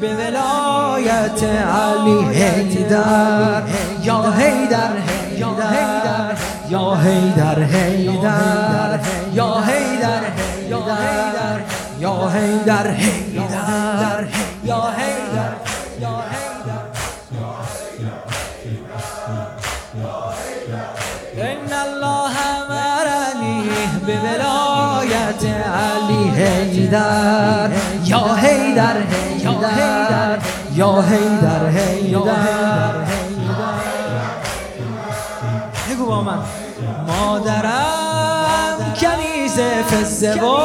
به ولایت علی حیدر. یا حیدر حیدر یا حیدر حیدر. یا حیدر حیدر یا حیدر حیدر یا حیدر. ان الله امرنی به ولایت علی حیدر. یا حیدر حیدر یا حیدر حیدر بگو با من مادرم کنیز فزه و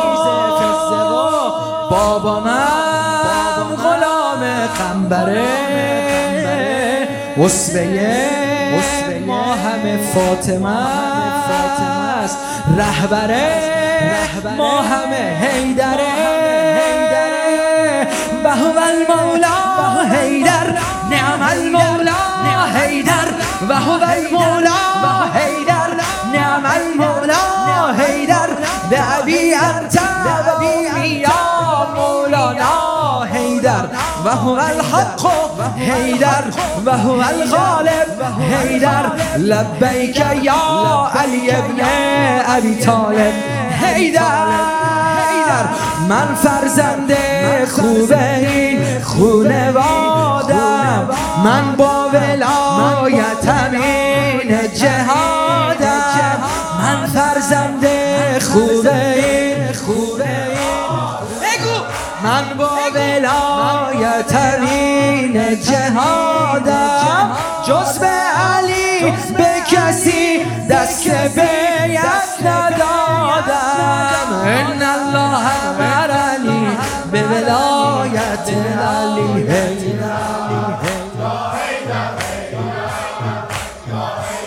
بابامم غلام قنبره اسوه ما همه فاطمه است. رهبره. ما همه حیدره. حیدر و هو المولا حیدر نعم المولا حیدر ابی انت. یا مولانا. حیدر و هو الحق. حیدر و هو الغالب. حیدر لبیک یا علی ابن ابی طالب. حیدر من فرزند خوب این. خونوادم من با ولایتم این جهادم. من فرزند خوب این. خوب من با ولایتم این جهادم. جز به علی به کسی دست بیعت ندادم. ان الله امرنی به ولایت علی.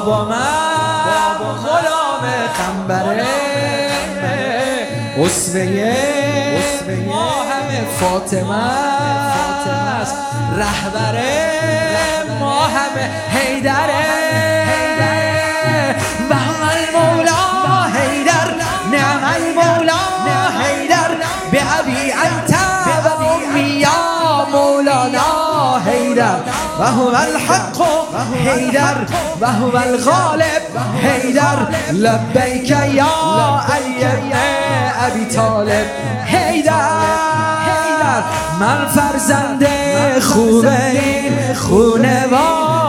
بابا من غلام قنبره اسوه ما همه فاطمه است. رهبره ما همه حیدره. و هم المولا حیدر نعم المولا حیدر. به ابی انت و امی یا مولانا حیدر. و هو الحق حیدر و هو الغالب حیدر لبیک یا علی ابی طالب. حیدر من فرزند خوب این خونوادم